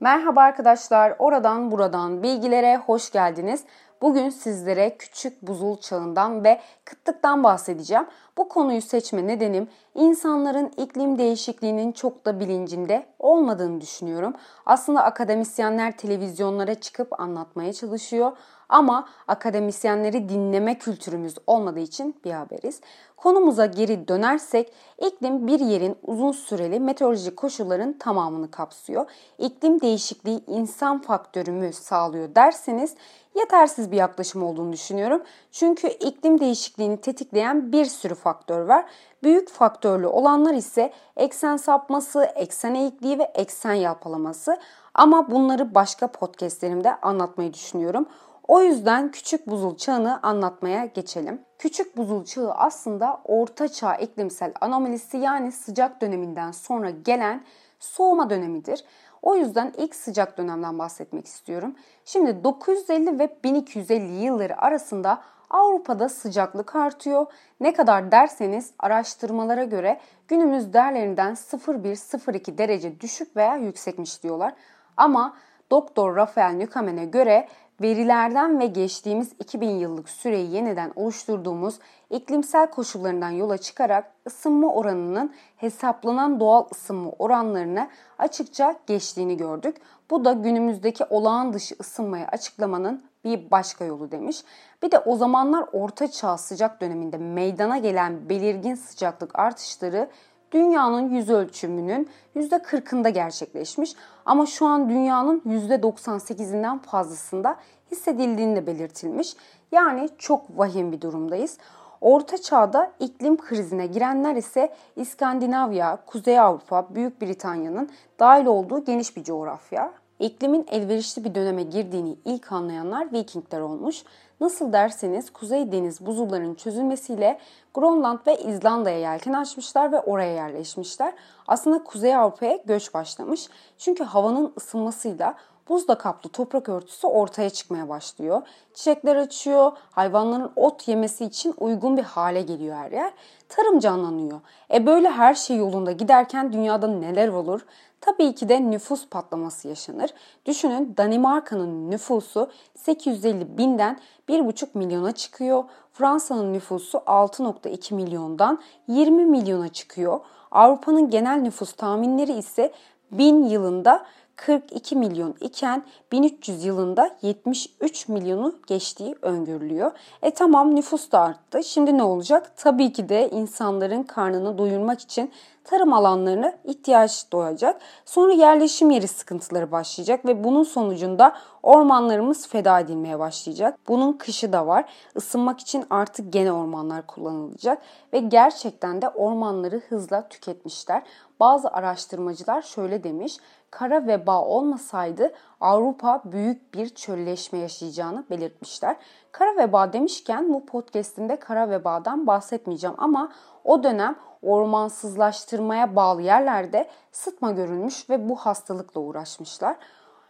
Merhaba arkadaşlar, oradan buradan bilgilere hoş geldiniz. Bugün sizlere küçük buzul çağından ve kıtlıktan bahsedeceğim. Bu konuyu seçme nedenim insanların iklim değişikliğinin çok da bilincinde olmadığını düşünüyorum. Aslında akademisyenler televizyonlara çıkıp anlatmaya çalışıyor ama akademisyenleri dinleme kültürümüz olmadığı için bir haberiz. Konumuza geri dönersek iklim bir yerin uzun süreli meteorolojik koşulların tamamını kapsıyor. İklim değişikliği insan faktörü mü sağlıyor derseniz yetersiz bir yaklaşım olduğunu düşünüyorum. Çünkü iklim değişikliğini tetikleyen bir sürü faktör var. Büyük faktörlü olanlar ise eksen sapması, eksen eğikliği ve eksen yalpalaması. Ama bunları başka podcastlerimde anlatmayı düşünüyorum. O yüzden küçük buzul çağını anlatmaya geçelim. Küçük buzul çağı aslında orta çağ iklimsel anomalisi yani sıcak döneminden sonra gelen soğuma dönemidir. O yüzden ilk sıcak dönemden bahsetmek istiyorum. Şimdi 950 ve 1250 yılları arasında Avrupa'da sıcaklık artıyor. Ne kadar derseniz araştırmalara göre günümüz değerlerinden 0,1-0,2 derece düşük veya yüksekmiş diyorlar. Ama Doktor Rafael Nükamen'e göre verilerden ve geçtiğimiz 2000 yıllık süreyi yeniden oluşturduğumuz iklimsel koşullarından yola çıkarak ısınma oranının hesaplanan doğal ısınma oranlarını açıkça geçtiğini gördük. Bu da günümüzdeki olağan dışı ısınmayı açıklamanın bir başka yolu demiş. Bir de o zamanlar orta çağ sıcak döneminde meydana gelen belirgin sıcaklık artışları dünyanın yüz ölçümünün %40'ında gerçekleşmiş ama şu an dünyanın %98'inden fazlasında hissedildiğini de belirtilmiş. Yani çok vahim bir durumdayız. Orta Çağ'da iklim krizine girenler ise İskandinavya, Kuzey Avrupa, Büyük Britanya'nın dahil olduğu geniş bir coğrafya. İklimin elverişli bir döneme girdiğini ilk anlayanlar Vikingler olmuş. Nasıl derseniz Kuzey Deniz buzullarının çözülmesiyle Grönland ve İzlanda'ya yelken açmışlar ve oraya yerleşmişler. Aslında Kuzey Avrupa'ya göç başlamış. Çünkü havanın ısınmasıyla buzla kaplı toprak örtüsü ortaya çıkmaya başlıyor. Çiçekler açıyor, hayvanların ot yemesi için uygun bir hale geliyor her yer. Tarım canlanıyor. E böyle her şey yolunda giderken dünyada neler olur? Tabii ki de nüfus patlaması yaşanır. Düşünün Danimarka'nın nüfusu 850 binden 1,5 milyona çıkıyor. Fransa'nın nüfusu 6,2 milyondan 20 milyona çıkıyor. Avrupa'nın genel nüfus tahminleri ise 1000 yılında 42 milyon iken 1300 yılında 73 milyonu geçtiği öngörülüyor. E tamam nüfus da arttı. Şimdi ne olacak? Tabii ki de insanların karnını doyurmak için tarım alanlarına ihtiyaç doğacak. Sonra yerleşim yeri sıkıntıları başlayacak ve bunun sonucunda ormanlarımız feda edilmeye başlayacak. Bunun kışı da var. Isınmak için artık gene ormanlar kullanılacak ve gerçekten de ormanları hızla tüketmişler. Bazı araştırmacılar şöyle demiş kara veba olmasaydı Avrupa büyük bir çölleşme yaşayacağını belirtmişler. Kara veba demişken bu podcast'imde kara vebadan bahsetmeyeceğim ama o dönem ormansızlaştırmaya bağlı yerlerde sıtma görülmüş ve bu hastalıkla uğraşmışlar.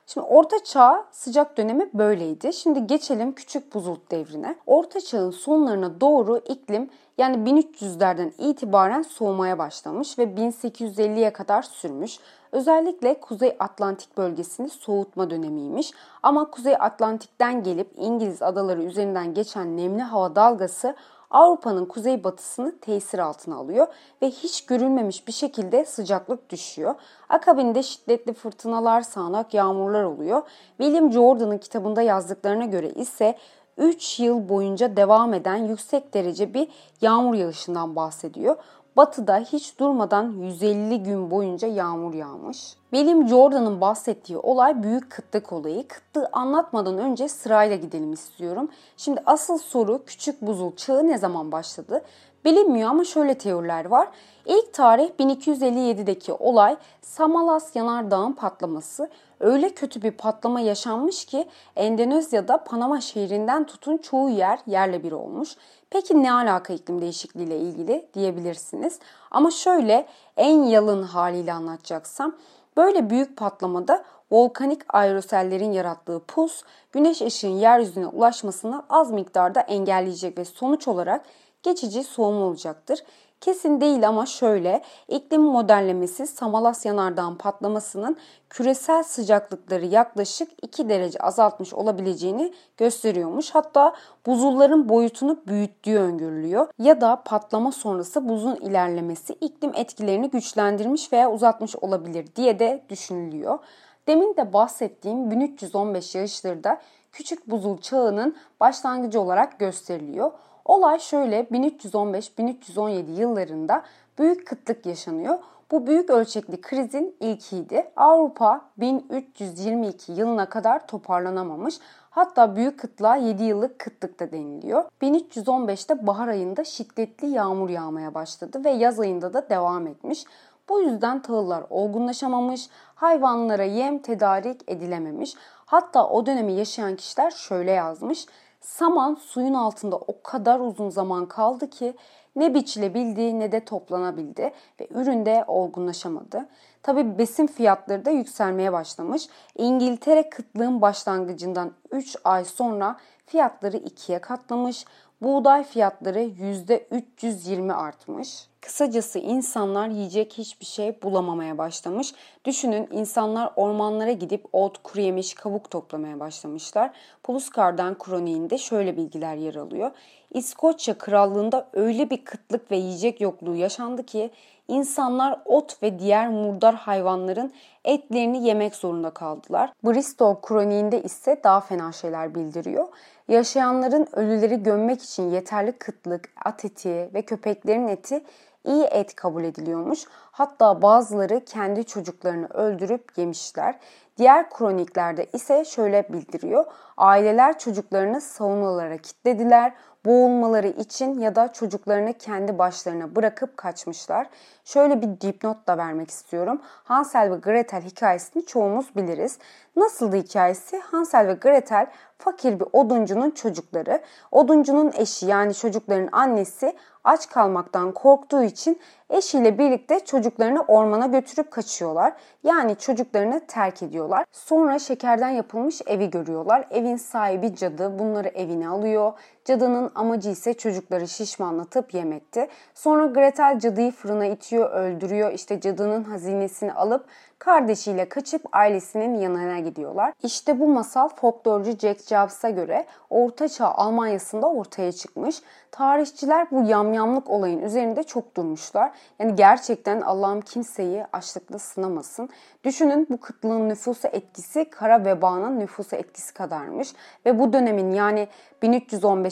Şimdi Orta Çağ sıcak dönemi böyleydi. Şimdi geçelim Küçük Buzul devrine. Orta Çağ'ın sonlarına doğru iklim yani 1300'lerden itibaren soğumaya başlamış ve 1850'ye kadar sürmüş. Özellikle Kuzey Atlantik bölgesini soğutma dönemiymiş. Ama Kuzey Atlantik'ten gelip İngiliz adaları üzerinden geçen nemli hava dalgası Avrupa'nın kuzeybatısını tesir altına alıyor ve hiç görülmemiş bir şekilde sıcaklık düşüyor. Akabinde şiddetli fırtınalar, sağanak yağmurlar oluyor. William Jordan'ın kitabında yazdıklarına göre ise 3 yıl boyunca devam eden yüksek derece bir yağmur yağışından bahsediyor. Batı'da hiç durmadan 150 gün boyunca yağmur yağmış. William Jordan'ın bahsettiği olay büyük kıtlık olayı. Kıtlığı anlatmadan önce sırayla gidelim istiyorum. Şimdi asıl soru küçük buzul çağı ne zaman başladı? Bilinmiyor ama şöyle teoriler var. İlk tarih 1257'deki olay Samalas yanardağın patlaması. Öyle kötü bir patlama yaşanmış ki Endonezya'da Panama şehrinden tutun çoğu yer yerle bir olmuş. Peki ne alaka iklim değişikliği ile ilgili diyebilirsiniz. Ama şöyle en yalın haliyle anlatacaksam böyle büyük patlamada volkanik aerosellerin yarattığı pus güneş ışığın yeryüzüne ulaşmasını az miktarda engelleyecek ve sonuç olarak geçici soğuma olacaktır. Kesin değil ama şöyle, iklim modellemesi Samalas yanardağın patlamasının küresel sıcaklıkları yaklaşık 2 derece azaltmış olabileceğini gösteriyormuş. Hatta buzulların boyutunu büyüttüğü öngörülüyor. Ya da patlama sonrası buzun ilerlemesi iklim etkilerini güçlendirmiş veya uzatmış olabilir diye de düşünülüyor. Demin de bahsettiğim 1315 yağışları da küçük buzul çağının başlangıcı olarak gösteriliyor. Olay şöyle 1315-1317 yıllarında büyük kıtlık yaşanıyor. Bu büyük ölçekli krizin ilkiydi. Avrupa 1322 yılına kadar toparlanamamış. Hatta büyük kıtlığa 7 yıllık kıtlık da deniliyor. 1315'te bahar ayında şiddetli yağmur yağmaya başladı ve yaz ayında da devam etmiş. Bu yüzden tahıllar olgunlaşamamış, hayvanlara yem tedarik edilememiş. Hatta o dönemi yaşayan kişiler şöyle yazmış. Saman suyun altında o kadar uzun zaman kaldı ki ne biçilebildi ne de toplanabildi ve üründe olgunlaşamadı. Tabi besin fiyatları da yükselmeye başlamış. İngiltere kıtlığın başlangıcından 3 ay sonra fiyatları ikiye katlamış. Buğday fiyatları %320 artmış. Kısacası insanlar yiyecek hiçbir şey bulamamaya başlamış. Düşünün insanlar ormanlara gidip ot, kuru yemiş, kabuk toplamaya başlamışlar. Puluskar'dan kroniğinde şöyle bilgiler yer alıyor. İskoçya krallığında öyle bir kıtlık ve yiyecek yokluğu yaşandı ki insanlar ot ve diğer murdar hayvanların etlerini yemek zorunda kaldılar. Bristol kroniğinde ise daha fena şeyler bildiriyor. Yaşayanların ölüleri gömmek için yeterli kıtlık, at eti ve köpeklerin eti iyi et kabul ediliyormuş. Hatta bazıları kendi çocuklarını öldürüp yemişler. Diğer kroniklerde ise şöyle bildiriyor. Aileler çocuklarını savunalara kilitlediler boğulmaları için ya da çocuklarını kendi başlarına bırakıp kaçmışlar. Şöyle bir dipnot da vermek istiyorum. Hansel ve Gretel hikayesini çoğumuz biliriz. Nasıldı hikayesi? Hansel ve Gretel fakir bir oduncunun çocukları. Oduncunun eşi yani çocukların annesi aç kalmaktan korktuğu için eşiyle birlikte çocuklarını ormana götürüp kaçıyorlar. Yani çocuklarını terk ediyorlar. Sonra şekerden yapılmış evi görüyorlar. Evin sahibi cadı bunları evine alıyor. Cadının amacı ise çocukları şişmanlatıp yemekti. Sonra Gretel cadıyı fırına itiyor, öldürüyor. İşte cadının hazinesini alıp kardeşiyle kaçıp ailesinin yanına gidiyorlar. İşte bu masal folklorcu Jack Jobs'a göre Ortaçağ Almanya'sında ortaya çıkmış. Tarihçiler bu yamyamlık olayın üzerinde çok durmuşlar. Yani gerçekten Allah'ım kimseyi açlıkla sınamasın. Düşünün bu kıtlığın nüfusa etkisi kara vebanın nüfusa etkisi kadarmış. Ve bu dönemin yani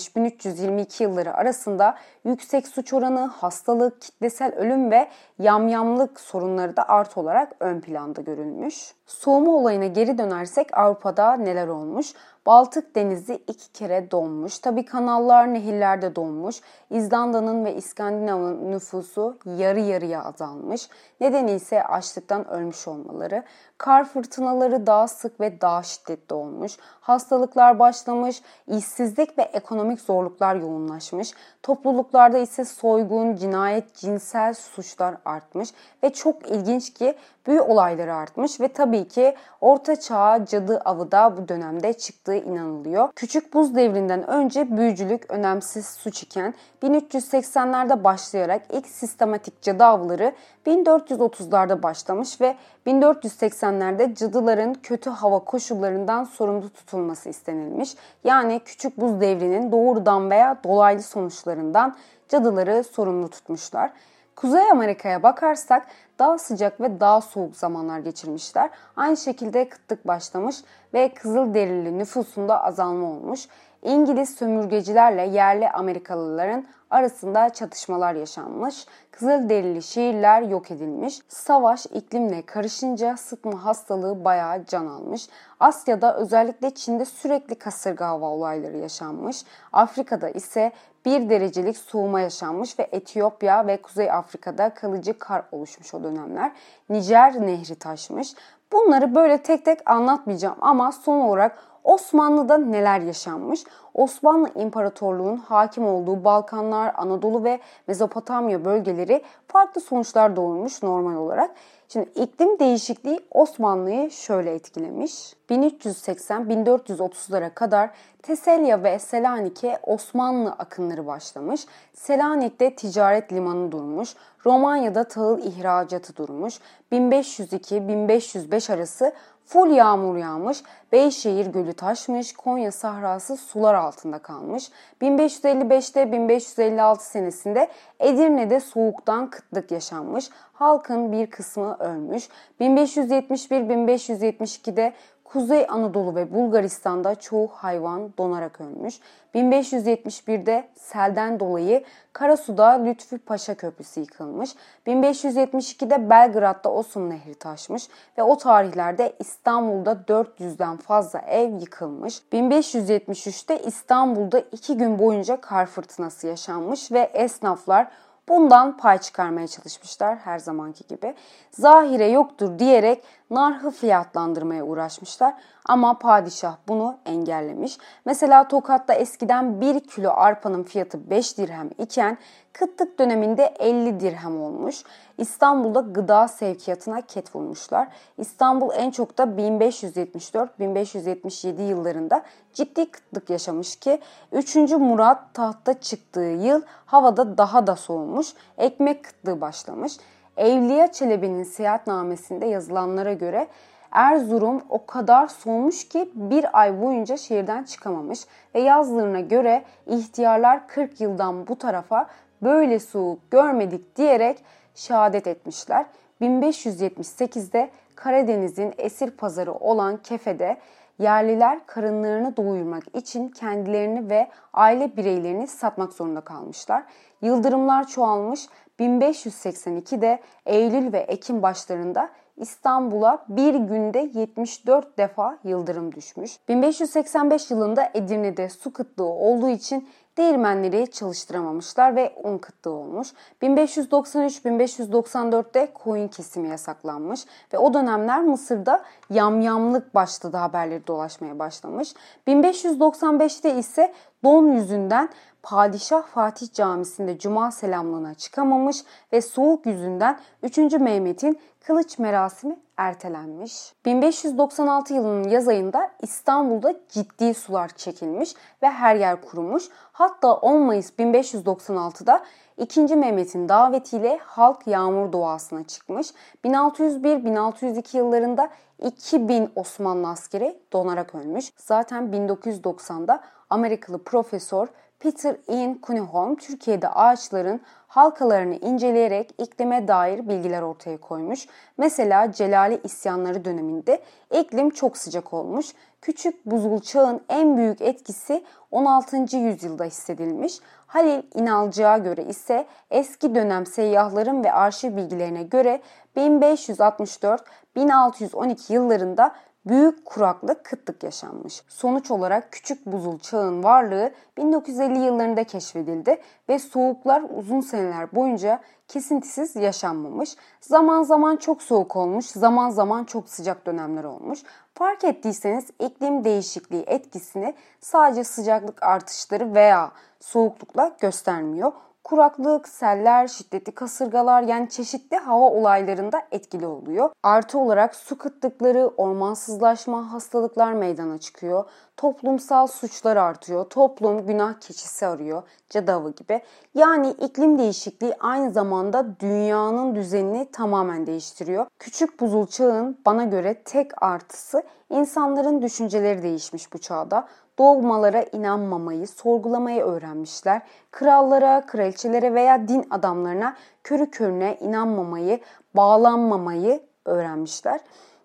1315-1322 yılları arasında yüksek suç oranı, hastalık, kitlesel ölüm ve yamyamlık sorunları da art olarak ön planda görülmüş. Soğuma olayına geri dönersek Avrupa'da neler olmuş? Baltık Denizi iki kere donmuş. Tabi kanallar, nehirler de donmuş. İzlanda'nın ve İskandinav'ın nüfusu yarı yarıya azalmış. Nedeni ise açlıktan ölmüş olmaları. Kar fırtınaları daha sık ve daha şiddetli olmuş. Hastalıklar başlamış, işsizlik ve ekonomik zorluklar yoğunlaşmış. Topluluklarda ise soygun, cinayet, cinsel suçlar artmış ve çok ilginç ki büyü olayları artmış ve tabii ki Orta Çağ cadı avı da bu dönemde çıktığı inanılıyor. Küçük buz devrinden önce büyücülük önemsiz suç iken 1380'lerde başlayarak ilk sistematik cadı avları 1430'larda başlamış ve 1480'lerde cadıların kötü hava koşullarından sorumlu tutulması istenilmiş. Yani küçük buz devrinin doğrudan veya dolaylı sonuçlarından cadıları sorumlu tutmuşlar. Kuzey Amerika'ya bakarsak daha sıcak ve daha soğuk zamanlar geçirmişler. Aynı şekilde kıtlık başlamış ve kızıl derili nüfusunda azalma olmuş. İngiliz sömürgecilerle yerli Amerikalıların arasında çatışmalar yaşanmış. Kızıl derili şehirler yok edilmiş. Savaş iklimle karışınca sıtma hastalığı bayağı can almış. Asya'da özellikle Çin'de sürekli kasırga hava olayları yaşanmış. Afrika'da ise bir derecelik soğuma yaşanmış ve Etiyopya ve Kuzey Afrika'da kalıcı kar oluşmuş o dönemler. Nijer nehri taşmış. Bunları böyle tek tek anlatmayacağım ama son olarak Osmanlı'da neler yaşanmış? Osmanlı İmparatorluğu'nun hakim olduğu Balkanlar, Anadolu ve Mezopotamya bölgeleri farklı sonuçlar doğurmuş normal olarak. Şimdi iklim değişikliği Osmanlı'yı şöyle etkilemiş. 1380-1430'lara kadar Teselya ve Selanike Osmanlı akınları başlamış. Selanik'te ticaret limanı durmuş. Romanya'da tahıl ihracatı durmuş. 1502-1505 arası full yağmur yağmış, Beyşehir gölü taşmış, Konya sahrası sular altında kalmış. 1555'te 1556 senesinde Edirne'de soğuktan kıtlık yaşanmış. Halkın bir kısmı ölmüş. 1571-1572'de Kuzey Anadolu ve Bulgaristan'da çoğu hayvan donarak ölmüş. 1571'de selden dolayı Karasu'da Lütfü Paşa Köprüsü yıkılmış. 1572'de Belgrad'da Osum Nehri taşmış ve o tarihlerde İstanbul'da 400'den fazla ev yıkılmış. 1573'te İstanbul'da 2 gün boyunca kar fırtınası yaşanmış ve esnaflar Bundan pay çıkarmaya çalışmışlar her zamanki gibi. Zahire yoktur diyerek narhı fiyatlandırmaya uğraşmışlar ama padişah bunu engellemiş. Mesela Tokat'ta eskiden 1 kilo arpanın fiyatı 5 dirhem iken kıtlık döneminde 50 dirhem olmuş. İstanbul'da gıda sevkiyatına ket vurmuşlar. İstanbul en çok da 1574-1577 yıllarında ciddi kıtlık yaşamış ki 3. Murat tahta çıktığı yıl havada daha da soğumuş, ekmek kıtlığı başlamış. Evliya Çelebi'nin seyahatnamesinde yazılanlara göre Erzurum o kadar soğumuş ki bir ay boyunca şehirden çıkamamış ve yazlarına göre ihtiyarlar 40 yıldan bu tarafa böyle soğuk görmedik diyerek şehadet etmişler. 1578'de Karadeniz'in esir pazarı olan Kefe'de yerliler karınlarını doyurmak için kendilerini ve aile bireylerini satmak zorunda kalmışlar. Yıldırımlar çoğalmış. 1582'de Eylül ve Ekim başlarında İstanbul'a bir günde 74 defa yıldırım düşmüş. 1585 yılında Edirne'de su kıtlığı olduğu için değirmenleri çalıştıramamışlar ve un kıtlığı olmuş. 1593-1594'te koyun kesimi yasaklanmış ve o dönemler Mısır'da yamyamlık başladı haberleri dolaşmaya başlamış. 1595'te ise don yüzünden Padişah Fatih Camisi'nde cuma selamlığına çıkamamış ve soğuk yüzünden 3. Mehmet'in kılıç merasimi ertelenmiş. 1596 yılının yaz ayında İstanbul'da ciddi sular çekilmiş ve her yer kurumuş. Hatta 10 Mayıs 1596'da 2. Mehmet'in davetiyle halk yağmur doğasına çıkmış. 1601-1602 yıllarında 2000 Osmanlı askeri donarak ölmüş. Zaten 1990'da Amerikalı profesör Peter Ian Cunningham Türkiye'de ağaçların halkalarını inceleyerek iklime dair bilgiler ortaya koymuş. Mesela Celali isyanları döneminde iklim çok sıcak olmuş. Küçük buzul çağın en büyük etkisi 16. yüzyılda hissedilmiş. Halil İnalcı'ya göre ise eski dönem seyyahların ve arşiv bilgilerine göre 1564-1612 yıllarında büyük kuraklık, kıtlık yaşanmış. Sonuç olarak küçük buzul çağın varlığı 1950 yıllarında keşfedildi ve soğuklar uzun seneler boyunca kesintisiz yaşanmamış. Zaman zaman çok soğuk olmuş, zaman zaman çok sıcak dönemler olmuş. Fark ettiyseniz iklim değişikliği etkisini sadece sıcaklık artışları veya soğuklukla göstermiyor kuraklık, seller, şiddetli kasırgalar yani çeşitli hava olaylarında etkili oluyor. Artı olarak su kıtlıkları, ormansızlaşma, hastalıklar meydana çıkıyor. Toplumsal suçlar artıyor. Toplum günah keçisi arıyor. Cadavı gibi. Yani iklim değişikliği aynı zamanda dünyanın düzenini tamamen değiştiriyor. Küçük buzul çağın bana göre tek artısı insanların düşünceleri değişmiş bu çağda dogmalara inanmamayı, sorgulamayı öğrenmişler. Krallara, kraliçelere veya din adamlarına körü körüne inanmamayı, bağlanmamayı öğrenmişler.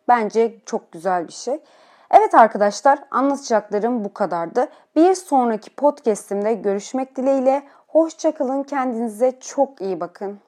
Bence çok güzel bir şey. Evet arkadaşlar anlatacaklarım bu kadardı. Bir sonraki podcastimde görüşmek dileğiyle. Hoşçakalın kendinize çok iyi bakın.